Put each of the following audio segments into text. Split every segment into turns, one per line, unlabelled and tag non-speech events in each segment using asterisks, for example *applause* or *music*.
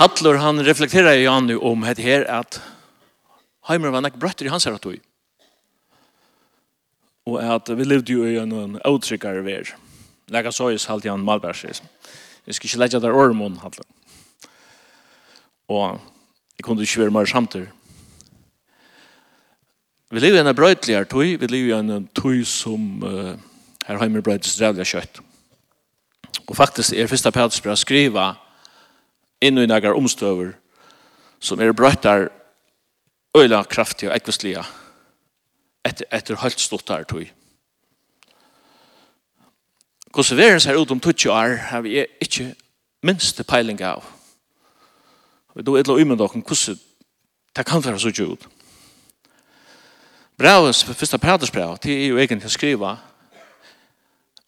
Hallur han reflekterar ju annu om det här att Heimer var nek brøtter i hans her tog. Och att vi levde ju i en outrickare vär. Lägga sås halt han Malbergs. Jeg skal ikke legge där ormon Hatlor. Och jag kunde ikke være mer samtidig. Vi lever i en brøytligere tog. vi lever i en tog som uh, her Heimer vi brøytligere kjøtt. Og faktisk er første Petersbra skriva inn i nægar omstøver som er brøttar øyla kraftig og ekvistlige etter, etter høyt stått her tog. Hvordan vi er her ut om 20 år har vi ikke minste peiling av. Vi då etla umen dokken hvordan det kan være så ut. Braves, første pratersbrav, det er jo egentlig å skrive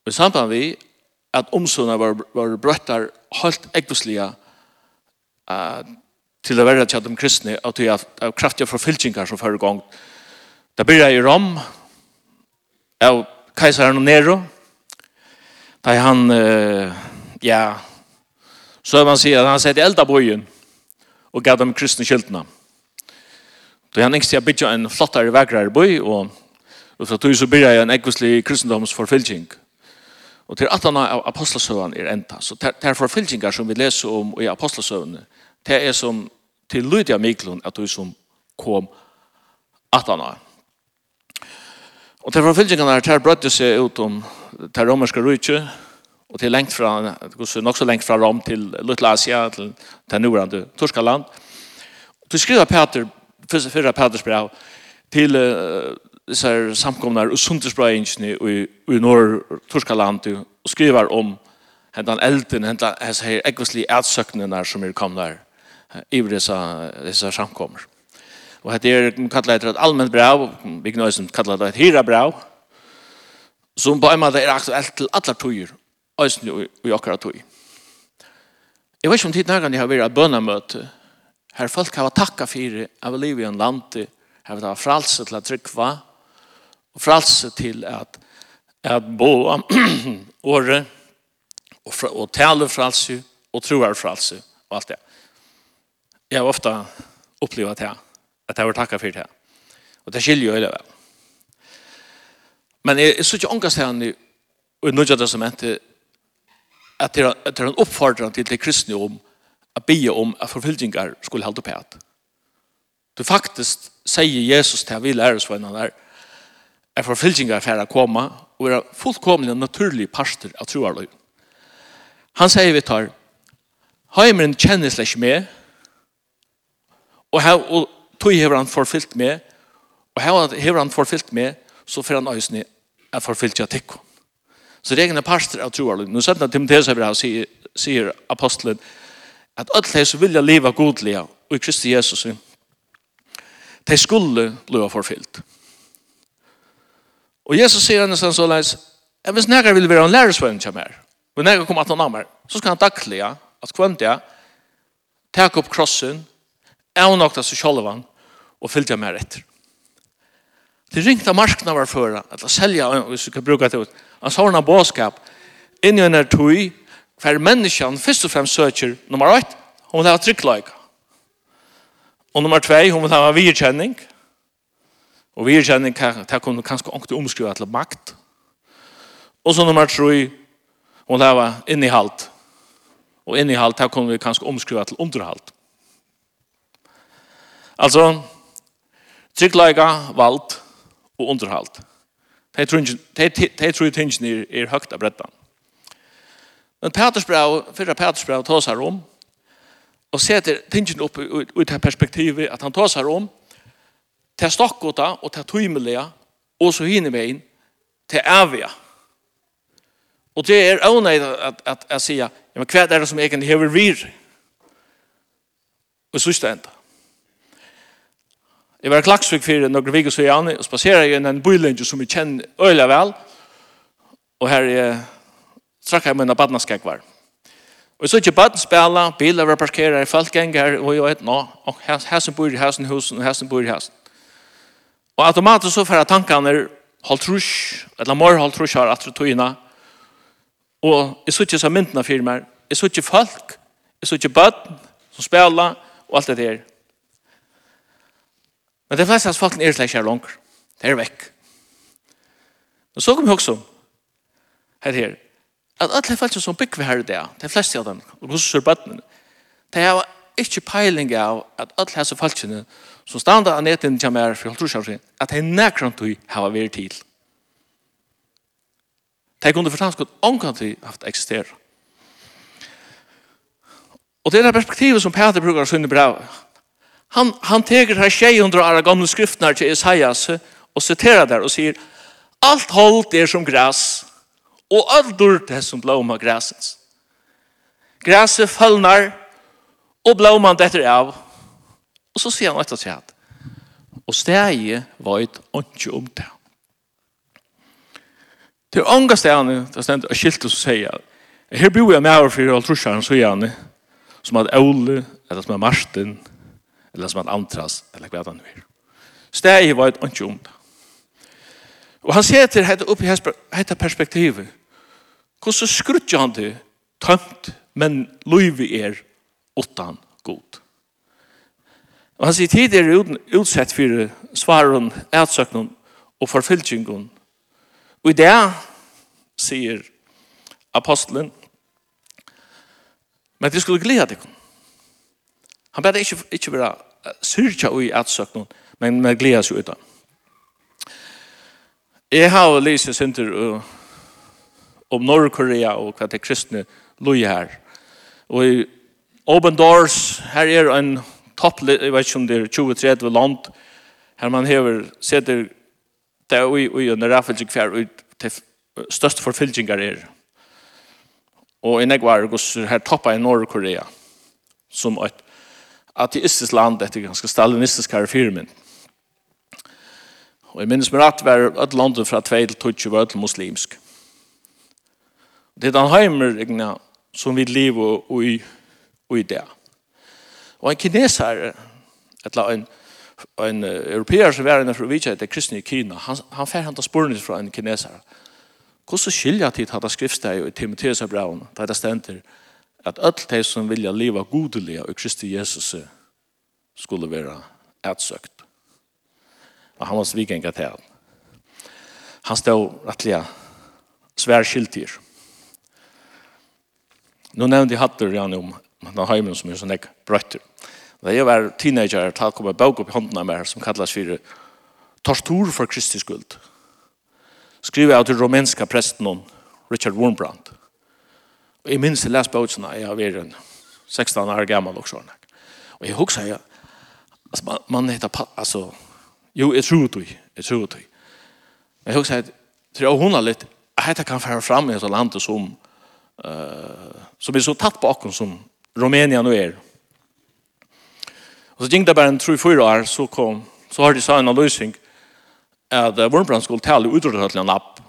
i samband vi at omsorna var, var brøttar høyt ekvisliga uh, til å være til de kristne og til av kraftige forfylkingar som fører gang. Det blir i Rom av keiseren og Nero da han uh, ja så man sier at han sier til elda bojen og gav dem kristne kjeltene. Da han engste jeg bygde en flottare vegrar boi og, og så tog så blir jeg en ekvislig kristendomsforfylking. Og til at han av apostelsøvene er enda. Så det er forfylgjengar som vi leser om i apostelsøvene. Det er som til Lydia Miklund at du som kom at han av. Og til forfylgjengarna er til brødde seg ut om til romerske rujtje og til lengt fra, nok så lengt fra Rom til Lutla Asia, til, til nordrande Torskaland. Og til skriver Peter, fyrre Peters brev, til uh, disse samkomne og sundersprøyingene i, i Nord-Turskaland og skriver om hentan elden, hentan hans her ekvislige ætsøknene som er kommet der i disse, disse samkommer. Og hette er, man kallar etter et allmenn brev, vi kan også kalla det et hyra brev, som på en måte er aktuelt til alle tøyer, også i akkurat tøy. Jeg vet ikke om tid jeg har vært et bønnemøte, her folk har takka fyrir av livet i en land, her har vært fralse til å trykva, og fralse til at, at bo året *clears throat* og, fra, og tale fralse og troer fralse og alt det. Jeg har ofte opplevd det at jeg var takket for det. Og det skiljer jo hele veien. Men jeg, jeg synes ikke ångast her i, Nødja Testamentet at det er en oppfordring til de kristne om at be om at forfyldingar skulle holde på at. Du faktisk sier Jesus til at vi lærer oss hva han er, er forfylgjengar for å komme og er fullkomlig og naturlig parster av troarløy. Han sier vi tar Heimeren kjenner slik med og, her, og tog hever han forfylt med og her hever han forfylt med så får han øyne er forfylt til tikkum. Så det er parster av troarløy. Nå sier Timotheus over her sier, sier apostelen at alle de som vilja leva godlige og i Kristi Jesus de skulle bli forfylt. Og Jesus sier henne sånn såleis, leis, hvis nægge vil være en lærersvenn til meg, og nægge kommer at han så skal han daglige, at kvendt jeg, tak opp krossen, avnokta seg sjolvan, og fylgja meg etter. Det ringte av markna var føra, eller selja, hvis du kan bruke det ut, han sa henne båskap, inn i en er tog, hver menneskene først og fremst søker, nummer 8, hun vil ha tryggleika. Og nummer 2, hun vil ha virkjenning, Og vi kjenner hva det kunne kanskje ångte omskrive til makt. Og så nummer tre, hun leva innihalt. Og innihalt, det kunne vi kanskje omskrive til underhalt. Altså, tryggleika, vald og underhalt. De tror tingene er, er høyt av brettan. Men Petersbrau, fyrre Petersbrau, tar seg om, og setter tingene opp ut av perspektivet at han tar seg om, til stokkota og til tøymelige, og så hinne inn til avia. Og det er avnøyd at, at, at sier, ja, men hva er det som egentlig hever vir? Og så sørste enda. Jeg var klagsvik for noen viker så gjerne, og spaserer jeg inn en bøylinje som jeg kjenner øyelig vel, og her er trakk jeg mine badnaskegvar. Og så ikke baden spela, biler var parkeret, folk ganger, og jeg vet, nå, og hæsen bor i hæsen husen, og hæsen bor i hæsen. Og automatisk så får jeg tankene holdt trus, eller mor holdt trus har atre tøyene. Og jeg så ikke så myndene for meg. Jeg så ikke folk, jeg så ikke bøtten som spiller, og alt det der. Men det fleste av folk er slik her langer. Det er vekk. Og så kom jeg også her her. At alle folk som bygger her i det, det fleste av dem, og hos sørbøttene, det har ikke peiling av at alle hese falskene som standa av neten kommer fra Holtrusjavsyn, at de nekrant du har vært til. De kunne fortanske at omkant du haft eksistert. Og det er perspektivet som Peter brukar sunne bra. Han, han teker her 600 år gamle skriftene til Isaias og siterer der og sier Alt holdt er som græs og alt dør det som blåma græsens. Græset følnar og blåmant etter av. Og så sier han etter seg at og stegi et ikke om det. Til ånga stegene, det stendt av skiltet som sier her bor jeg med over for alt trusjeren, så gjerne, som at Ole, eller som at Marsten, eller som at Antras, eller hva han vil. Stegi et ikke om det. Og han ser til dette oppi dette perspektivet. Hvordan skrutjer han til tømt, men løyve er utan god. Og han sier tid er utsett for svaren, ætsøknen og forfylkingen. Og i det sier apostelen, men det skulle glede deg. Han bæði ikke, ikke være syrja i ætsøknen, men med glede seg utan. Jeg har lyst synder om Norrkorea og hva det kristne loje her. Og i Open Doors, her er en topp, jeg vet ikke om det er 20-30 land, her man hever, setter det er ui, ui, en raffelgjeng hver, ui, til størst forfyllgjengar er. Og i negvar, her toppa i Norr-Korea, som et ateistisk land, etter ganske stalinistisk her firmen. Og jeg minnes meg at var et land fra 2 til 20 var et muslimsk. Det er den heimer, som vi lever i, i det. Og en kineser, eller en, en europeer som var inne for å vite etter kristne i Kina, han, han fer han til sporene fra en kineser. Hvordan skilja tid hadde skriftsteg i Timotheus av braun, da det stender at alle de som vilja leva godelig og Kristi Jesus skulle være ætsøkt. Og han var svikenga til han. Han stod rettelig svær skiltir. Nå nevnte jeg hatter han om den heimen som er sånn jeg brøtter. Da jeg var teenager, da kom en bøk opp i hånden av meg som kallas for Tortur for Kristi skuld. Skriver jeg til romenska presten Richard Wormbrandt. Og jeg minns jeg les bøkene, jeg har vært en 16 år gammel og sånn. Og jeg husker jeg, altså man, man heter, altså, jo, jeg tror det, jeg tror det. Men jeg husker jeg, tror hun har litt, jeg heter kan fære fram i et land som, uh, som er så tatt på akkurat som Romania nu er. Og så gikk det bare en 3-4 år så kom så *laughs* har de sa en analysing at Vormbrand skulle tale utrydda til en lapp.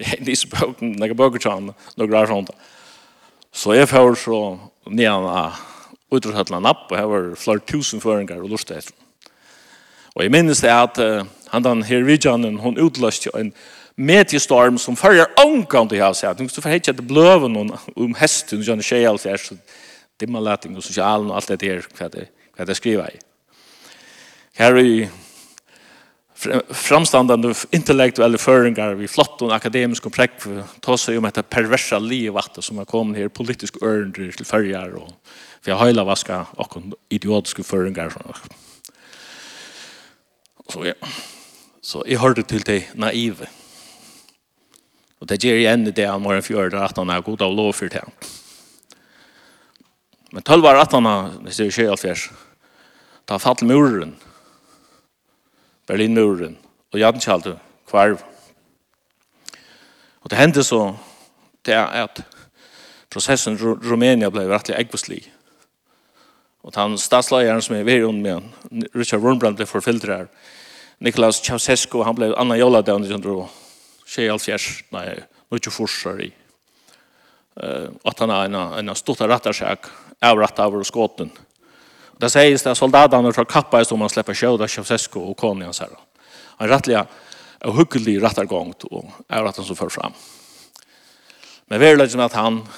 Jeg viser bøkken, når jeg bøker til han, noen greier sånt. Så jeg får så nyan av utrydda til en lapp, og her var flere tusen føringer og lort etter. Og jeg minnes det at uh, han den her vidjanen, hun utløste en mediestorm som fører omgang til hans. Hun skulle forhetje til bløven om hesten, som han skjer alt her, så dimmalæting og sosialen og alt det der, hva det, hva det skriver i. Her er framstandande intellektuelle føringar vi flott og akademisk og prekk ta seg om etter perversa livet som har kommet her politisk ørendri til fyrjar og vi har høyla vaska og idiotiske føringar så ja så jeg hørte til det naive. Og det gjør igjen det han morgen fjord at han er god av lov for det Men 12 var 18, hvis det er 20 da fall muren, Berlinmuren, og Jadnkjaldu, kvarv. Og det hendte så, det er at prosessen i Rumænia ble rettelig egboslig. Og han statsleieren som er ved om med, Richard Wurmbrand, ble forfyllt her. Nikolaus Ceausescu, han ble Anna Jola, det var 1924, nei, 1924, sorry att han har en, en stort rattarsäk avratt över skåten. Det sägs att soldaterna från kappa är som man släpper kjöda Kjevsesko och Konjans här. Han rattliga och hugglig rattargång och avratten som för fram. Men verkligen att han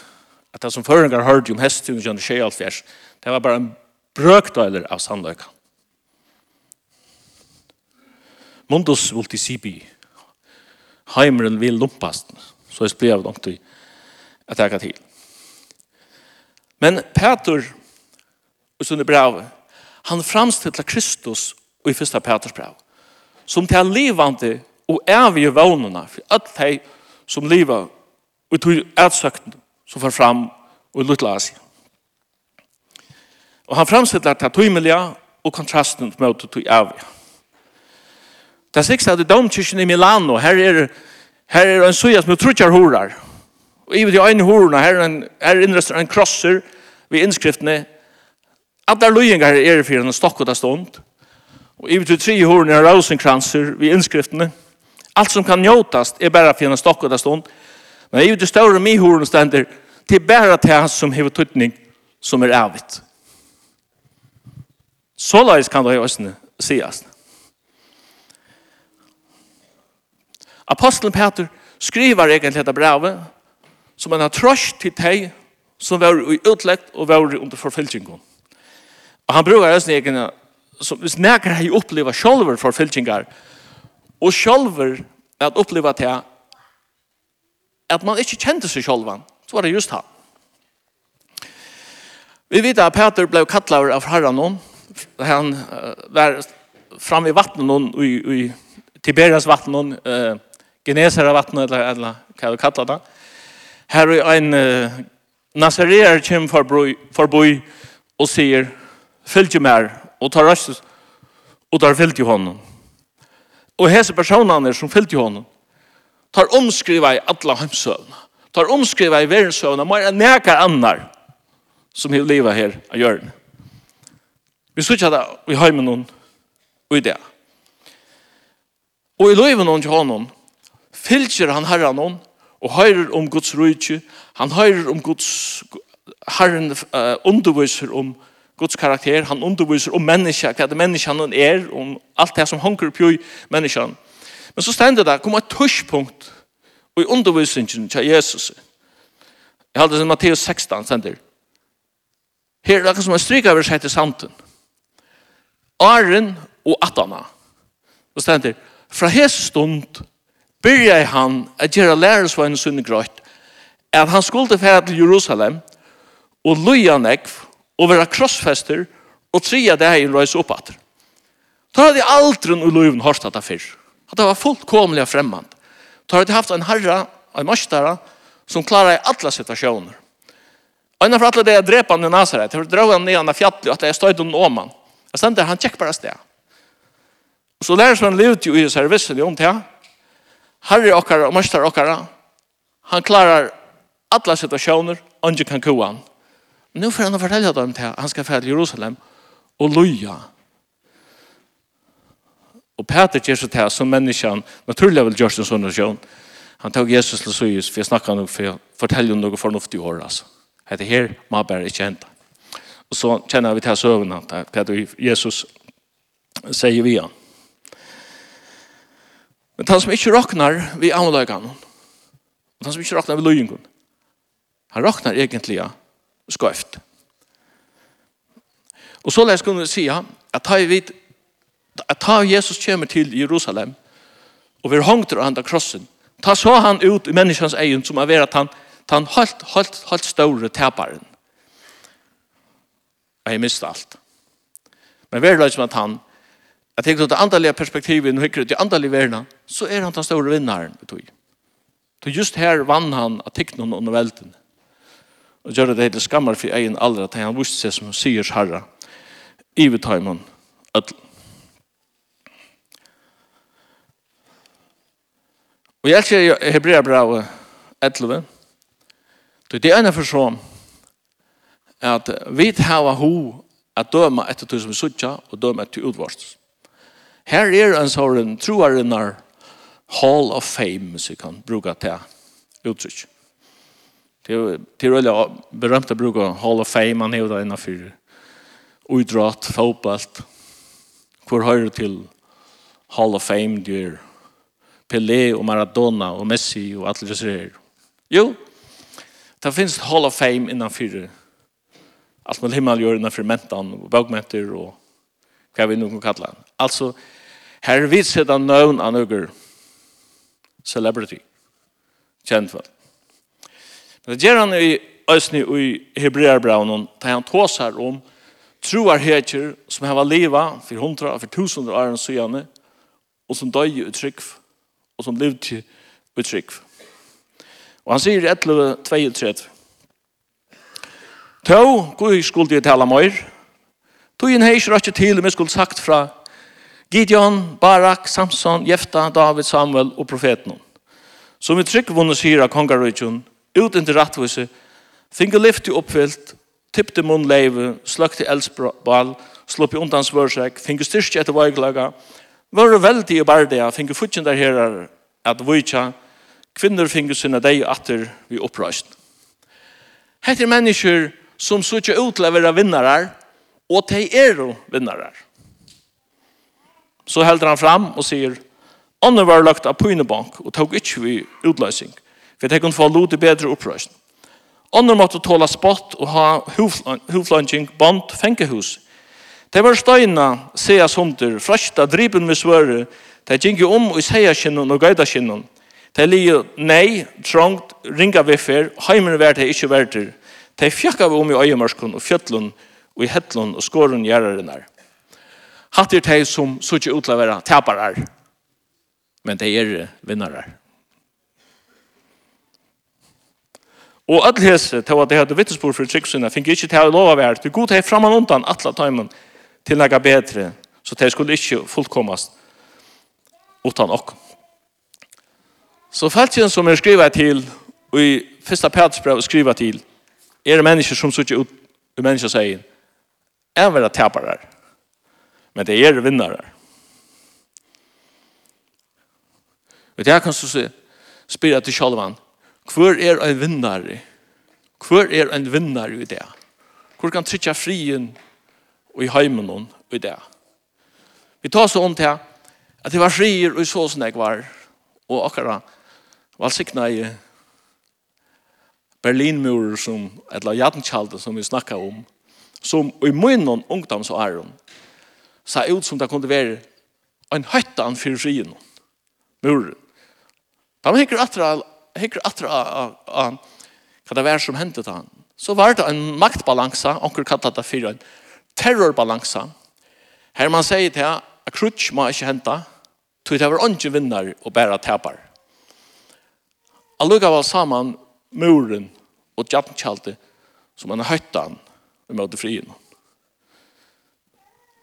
att det som förringar hörde om hästungen under tjejalfjärs det var bara en brökdöjler av sandökan. Mundus vultisibi heimren vil lumpast så jag blev långt i att tacka till. Men Peter och sunne brev han framställde Kristus och i första Peters brev som till levande och eviga vånarna för att de som lever och tog ätsökten som får fram och i Lutla Asien. Og han framstillar ta tøymelia og kontrasten mot tøy avia. Ta sikst at domkirken i Milano, her er her er suja som med trutjar horar. Og i vet jo ein horna her en her innrestar en krosser við innskriftene. At løyingar her er fyrir ein stokkota stund. Og i vet jo tre horna er rosenkranser við innskriftene. Alt som kan njotast er bara fyrir ein stokkota stund. Men i vet jo større mi horna stender til bara til som hevur tutning som er avvitt. Såleis kan det høyne sies. Apostelen Peter skriver egentlig dette brevet, som han har trøst til deg som var i utleggt og var under forfylkingen. Og han bruker hans egne, som hvis nekker har opplevd sjølver forfylkinger, og sjølver at oppleva det at man ikke kjente seg sjølven, så var det just han. Vi vet at Peter ble kattlaver av herren noen, han var framme i vattnet noen, i, i Tiberias vattnet noen, uh, Genesera vattnet, eller, eller hva du kallar det, Her er en uh, nazareer kjem forboi og sier, fylg mer, og tar rastus, og tar fylg i hånden. Og hese personene som fylg i hånden, tar omskriva i alla hemsøvna, tar omskriva i verensøvna, mer enn nekar annar som hev liva her av hjørne. Vi sutja det i heimen hon, og i det. Og i livet hon til honom, fylgjer han herran hon, og høyrer om Guds rujtje, han høyrer om Guds herren uh, underviser om Guds karakter, han underviser om menneska, hva det menneskan han er, om alt det som hunker på menneskan. Men så stender det, kom et tørspunkt i undervisningen til Jesus. Jeg hadde det i Matteus 16, stender. Her er det som er stryk over seg til santen. Aren og Atana. Så stender, fra hese stund byrja han at gjøre lærersveien sunn grøyt, at han skulle fære til Jerusalem, og løya nekv, og være krossfester, og tria det her i røys oppater. Da hadde jeg aldri noe løyven hørt dette før. At det var fullkomlig fremmand. Da hadde jeg haft en herre, en mastara, som klarer i alle situasjoner. Og innenfor alle det jeg drep han i Nazaret, jeg drar han ned han av fjallet, at jeg stod under åman. Jeg stendte, han tjekk bare sted. Og så lærer han livet jo i servisen i om til, Herre okkara og mestar okkara, han klarar alla situationer, ongi kan kua han. Men nu får han fortelle dem til han skal fære til Jerusalem og loja. Og Peter gjør så til som menneskjan naturlig vil gjøre en sånn sjøn. Han tok Jesus til Sujus, for jeg snakket nok for å fortelle om noe fornuftig år, altså. Hette her, må bare ikke hente. Og så kjenner vi til søvnene, Peter Jesus sier vi han. Men han som ikke råknar vi avløygan og han som ikke råknar vi løyingun han råknar egentlig skøyft og så lær skulle si at ta vi at ta Jesus kommer til Jerusalem og vi hongter av han krossen ta så han ut i menneskens egen som er at han han holdt, holdt, holdt større teparen og jeg miste alt men vi er løy som at han Jeg tenker at det andalige perspektivet, nå hikker det andalige verden, så er han den store vinnaren ved tog. Så just her vann han av tikkenen under velten. Og gjør det hele skammer for egen alder at han visste seg som sier herre. Ivet har man ødel. Og jeg elsker Hebreabravet 11. Det er ene for sånn at vi tar ho at døma etter du som er suttja og døma etter utvarst. Her er en sånn troarinnar Hall of Fame, så vi kan bruka det uttrykk. Det er veldig berømt å bruke Hall of Fame, han er jo da innenfor uidrat, fotballt. Hvor hører til Hall of Fame du er? Pelé og Maradona og Messi og alle disse her. Jo, det finnes Hall of Fame innenfor alt med himmel gjør innenfor mentan og bagmenter og hva vi nå kan kalla. Altså, her vidt sedan nøvn av nøyger celebrity. Kjent vel. Men det gjør han i Østny og i Hebreerbraunen, da han tåsar om troar heter som har liva for hundra og for tusundra åren søgjane, og som døg i trygg, og som levde i trygg. Og han sier i 11.32, Tå, hvor skulle jeg tale mer? tog en heis rett til, jeg skulle sagt fra Gideon, Barak, Samson, Jefta, David, Samuel og profeten. Som i tryggvunnet sier av kongarøytjen, ut inntil rattvise, finge i oppfyllt, tippte munn leive, sløkte eldsbal, slåp i undan svørsek, finge styrke etter veiklaga, var veldig i bardia, finge futjen der herar, at vujtja, kvinner finge sinne deg atter vi opprøyst. Hette er mennesker som sutja ut til å være vinnarar, og de er vinnarar. Så helder han fram og sier, Ånden var lagt av pynebank og tog ikke vi utløsning, for det kunne få lov til bedre opprøsning. Ånden måtte tåla spott og ha hovflanging, band, fengehus. Det var støyna, seas hunder, frashta, dripen med svøre, det gikk jo om i seaskinnon og gøydaskinnen. Det li nei, trångt, ringa viffer, heimer vært det ikke vært det. Det fjakka vi om i øyemarskun og fjöllun og i hettlun og skåren gjerrarinnar. Hatt er de som sutje ut til å være taparar, men de er vinnarar. Og alle hese, til at de hadde vittnesbord for tryggsynet, fikk ikke til å lov av er, til god til fram og undan atla tøymen til nega bedre, så de skulle ikke fullkommast utan ok. Så feltjen som er skriva til, og i første Petersbrev skriva til, er mennesker som sutje ut, mennesker sier, er vera taparar. Men det er vinnare. Og det er kan så se, spyrir til Kjallvann, hvor er en vinnare? Hvor er en vinnare i det? Hvor kan trytja frien og i heimen hon i det? Vi tar så om til at det var frier og så som jeg var, og akkurat var sikna i Berlinmurer som, eller Jadnkjaldet som vi snakka om, som i munnen ungdomsåren sa ut som det kunne være en høytan fyrir frien, muren. Da man hikker atra, hikker atra av, hva det var som hentet han, så var det en maktbalansa, onker kallet det fyrir en terrorbalansa, her man sier til at krutsk må ikke hente, tog det var ikke vinner og bare tapar. Allukka var saman muren og jantkjaldet som han høytte han i møte frien.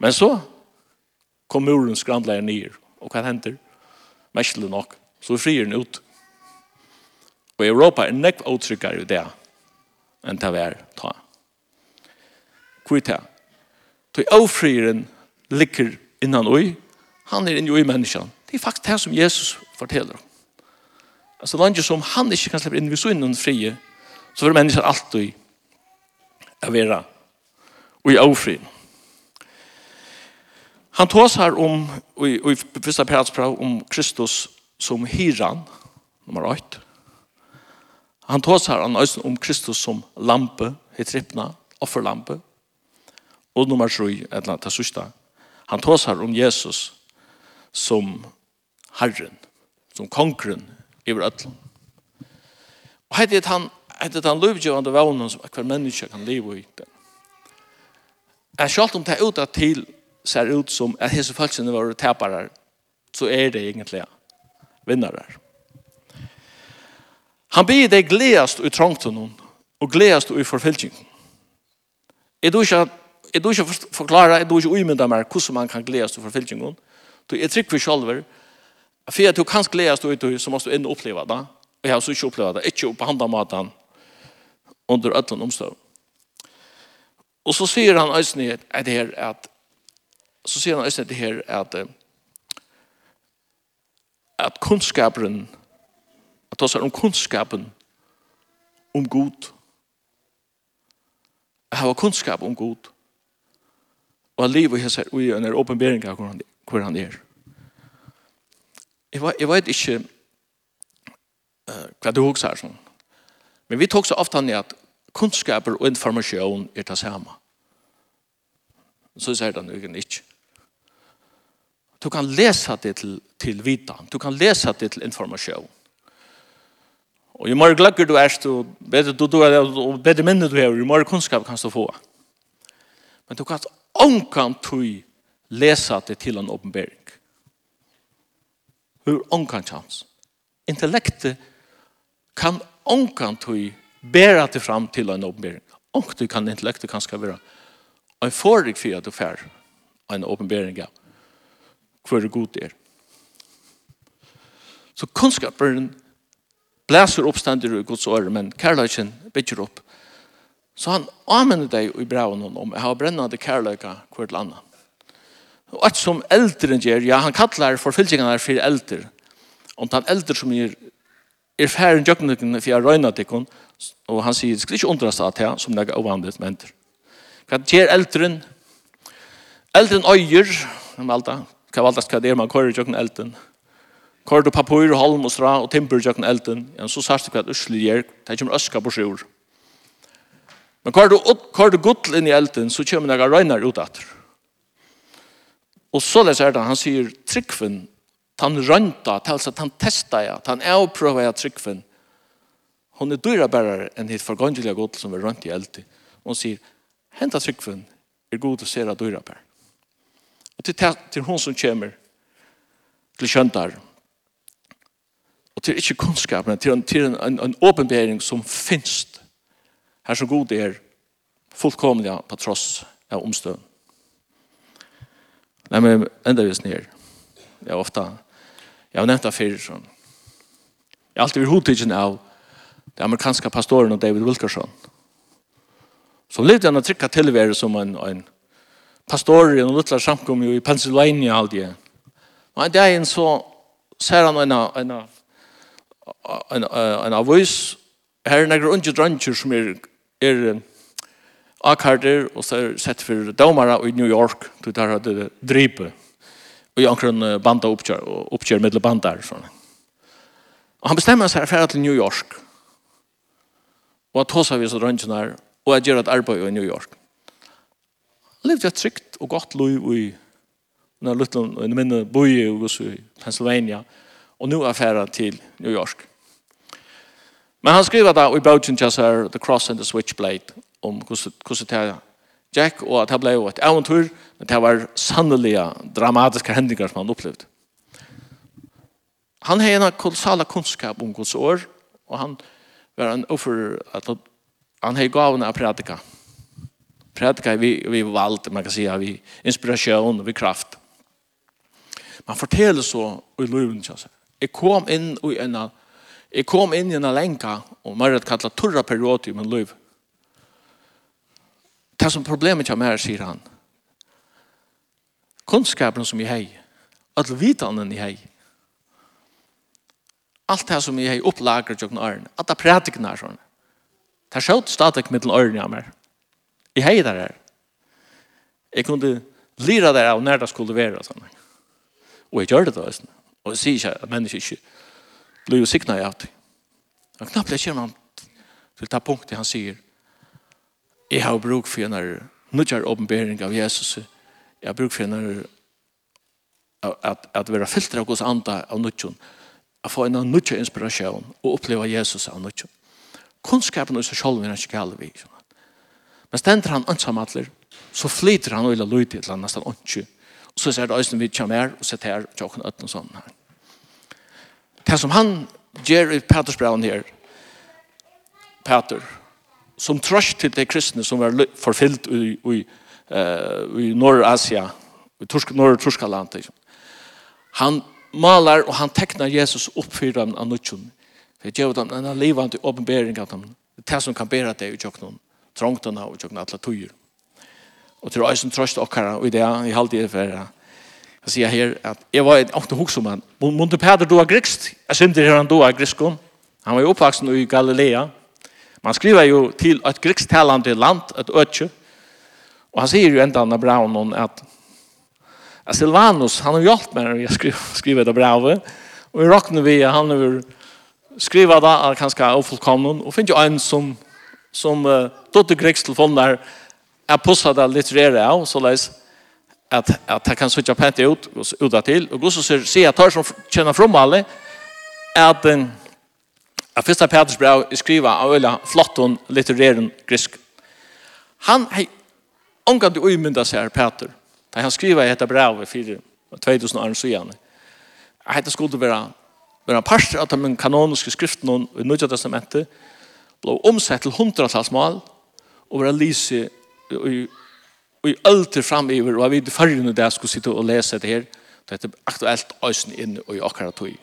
Men så kom muren skrandleier ned, og hva henter? Mestelig nok, så frier den ut. Og Europa er nekv åtrykkere i det enn det vi er ta. Hvor er det? Så avfrieren ligger innan oi. han er inni i menneskene. Det er faktisk det som Jesus forteller om. Altså, landet som han ikke kan slippe inn ved innan frie, så vil mennesker alltid være i avfrieren. Han tåsar om, i, i første pratsprav, om Kristus som hyran, nummer 8. Han tåsar han om Kristus som lampe, heter rippna, offerlampe. Og nummer 7, eller annet, sista. Han tåsar om Jesus som herren, som kongren i ödlan. Og heit er han, heit er han løvgjøvande vevnen som hver menneske kan leve i den. Jeg sjalt om det er uta til ser ut som at hese følelsene var tapere, så er det egentlig vinnare. Han blir det gledast i trångten og gledast i forfølgingen. Jeg tror ikke Jeg tror ikke forklare, jeg tror ikke umynda meg hvordan man kan gledes til forfylkingen. Jeg trykker selv, for at du kan gledes til det, så må du inn og oppleve det. Og jeg har så ikke opplevd det, ikke på handa maten under ødelen omstøv. Og så sier han øyne at det her at så sier han også det her at at kunnskapen at det er om kunnskapen om god at hava kunnskap om god og at livet er ui en er åpenbering av hvor han er. Jeg, jeg vet ikke uh, hva du også er sånn. Men vi tok så ofte han i at kunnskaper og informasjon er det samme. Så sier han jo ikke Du kan lesa det til, til vitan. Du kan lesa det til informasjon. Og jo mer gløgger du er, jo bedre, du, du, og bedre minne du er, jo mer kunnskap kan du få. Men du kan ånkan tui lesa det til en åpenbering. Hvor ånkan chans. Intellektet kan ånkan tui bæra det fram til en åpenbering. Ånkan du kan intellektet kanskje være en forig fyrir at du fær en åpenbering av hvor det god er. Så kunnskaperen blæser oppstander i Guds åre, men kærløyken bygger opp. Så han anmenner deg i braven om jeg har brennende kærløyka hver til annet. Og alt som eldre gjør, ja, han kallar forfylltingene for eldre. Om han eldre som gjør er færen jøkken for jeg til henne, og han sier, skal ikke undre seg til som det er avhandlet med eldre. Hva gjør eldre? Eldre øyer, han valgte, kan valdast hva det er man kører i jøkken elden. Kører du papur, halm og stra og timper i jøkken elden, ja, så sørst du hva et usli gjør, det kommer øska på sjur. Men kører du, kører du gudl inn i elden, så kommer det røyner ut etter. Og så leser det, han sier tryggven, han rønta, han testa, han avprøver ja tryggven. Hon er dyra bærere enn hitt forgangelige gudl som er rønt i elden. Og han sier, henta tryggven, er god å se dyra bærere. Og til, til hun som kommer til kjøntar. Og til ikke kunnskapen, til en, til en, en, en åpenbering som finnes her som god er fullkomlig på tross av omstøen. Nei, men enda vis snir. Jeg har ofte, jeg har nevnt det før, sånn. Jeg har alltid vært hodtidgen av den amerikanske pastoren David Wilkerson. Som levde han å trykke tilvære som en, en pastorer og luttlar samkom i Pennsylvania alltid. Og en dag så ser han en en en en avois her negra unge druncher som er er akkarder og så er sett for domara i New York til der hadde dripe og jankron banda oppkjør og oppkjør med bandar sånn. Og han bestemmer seg for til New York. Og at hosa vi så drunchen her og at gjør et arbeid i New York. Han levde et trygt og godt liv i når Lutlund og minne boi i Pennsylvania og nu er ferdig til New York. Men han skriver da i bøtjen til seg The Cross and the Switchblade om hvordan det er Jack og at det ble et eventyr men det var sannelige dramatiske hendinger som han opplevde. Han har en kolossala kunnskap om Guds år og han var en offer at han har gavene av predika predikar vi, vi vald, man kan säga, vi inspiration och vi kraft. Man fortäller så i löven. Jag kom in i en jeg kom inn i en lenka, og man har kallet turra periode i min liv. Det som problemet kommer her, sier han. kunnskapen som jeg har. alle vitanen jeg har. alt det som jag har upplagrat jag har. Att pratikene pratiknar sådana. Det är självt stadigt mellan öronen jeg har. Jeg hei der her. Jeg kunne lira der av når det skulle være. Sånn. Og jeg gjør det da. Sånn. Og jeg sier ikke at mennesker ikke blir jo sikna i alt. Og knappt jeg kommer til det punktet han sier jeg har bruk for en nødgjør åpenbering av Jesus. Jeg har bruk for en at, at være filter av Guds anda av nødgjøren. At få en nødgjør inspirasjon og oppleve Jesus av nødgjøren. Kunnskapen er så selv er ikke kallet vi. Men stender han ansamallir, så flyter han øyla løyde til han nesten åndsju. Så ser det øyne vi kommer her, og sitter her, og tjokken øtten og sånn her. Det som han gjør i Peters braun her, Peter, som trøst til de kristne som var forfyllt i, i, i Norr-Asia, i Torsk, Norr-Torskaland, han malar og han teknar Jesus opp for dem av nødtjen. Det gjør dem en livande åpenbering av dem. Det er det som kan bæra det i tjokken trångtene og tjokkene alle tøyer. Og til å eisen trøst okkara, og i det i det for jeg sier her at jeg var et åkne hoksom han. Peter, du doa grikst, jeg synder her han du doa griskon. Han var jo oppvaksen i Galilea. Man skriver jo til et grikstalande land, et øtje. Og han sier jo enda av Braunon at at Silvanus, han har hjulpet meg når jeg skriver, *laughs* skriver det brevet. Og i råkner vi, han har skrivet det, kanskje ofullkomnen, og finner jo en som som uh, Dotter Greks telefoner er postet av litterære av, så leis at, at han kan sitte pent ut, ut til, og Guds sier, sier at tar som kjenner fra alle, at den at første Peters brev er skriva av øyla flott og litteræren grisk. Han hei omgang til uimynda seg Peter, da han skriva i dette brevet for 2000 år siden. Hette skulle være, være parster av de kanoniske skriftene i Nødja Testamentet, blå omsett til hundratalsmål, og var lyse i, i alter framiver, og jeg vet færre det jeg skulle sitte og lese det her, det er aktuelt øysen inn og i akkurat tog.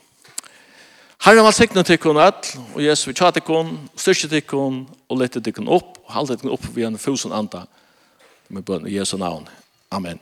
Herren var sikkert til kun all, og Jesu vi tjater kun, styrke til kun, og lette til kun opp, og halde til kun opp via en fusen anda, med bønn i Jesu navn. Amen.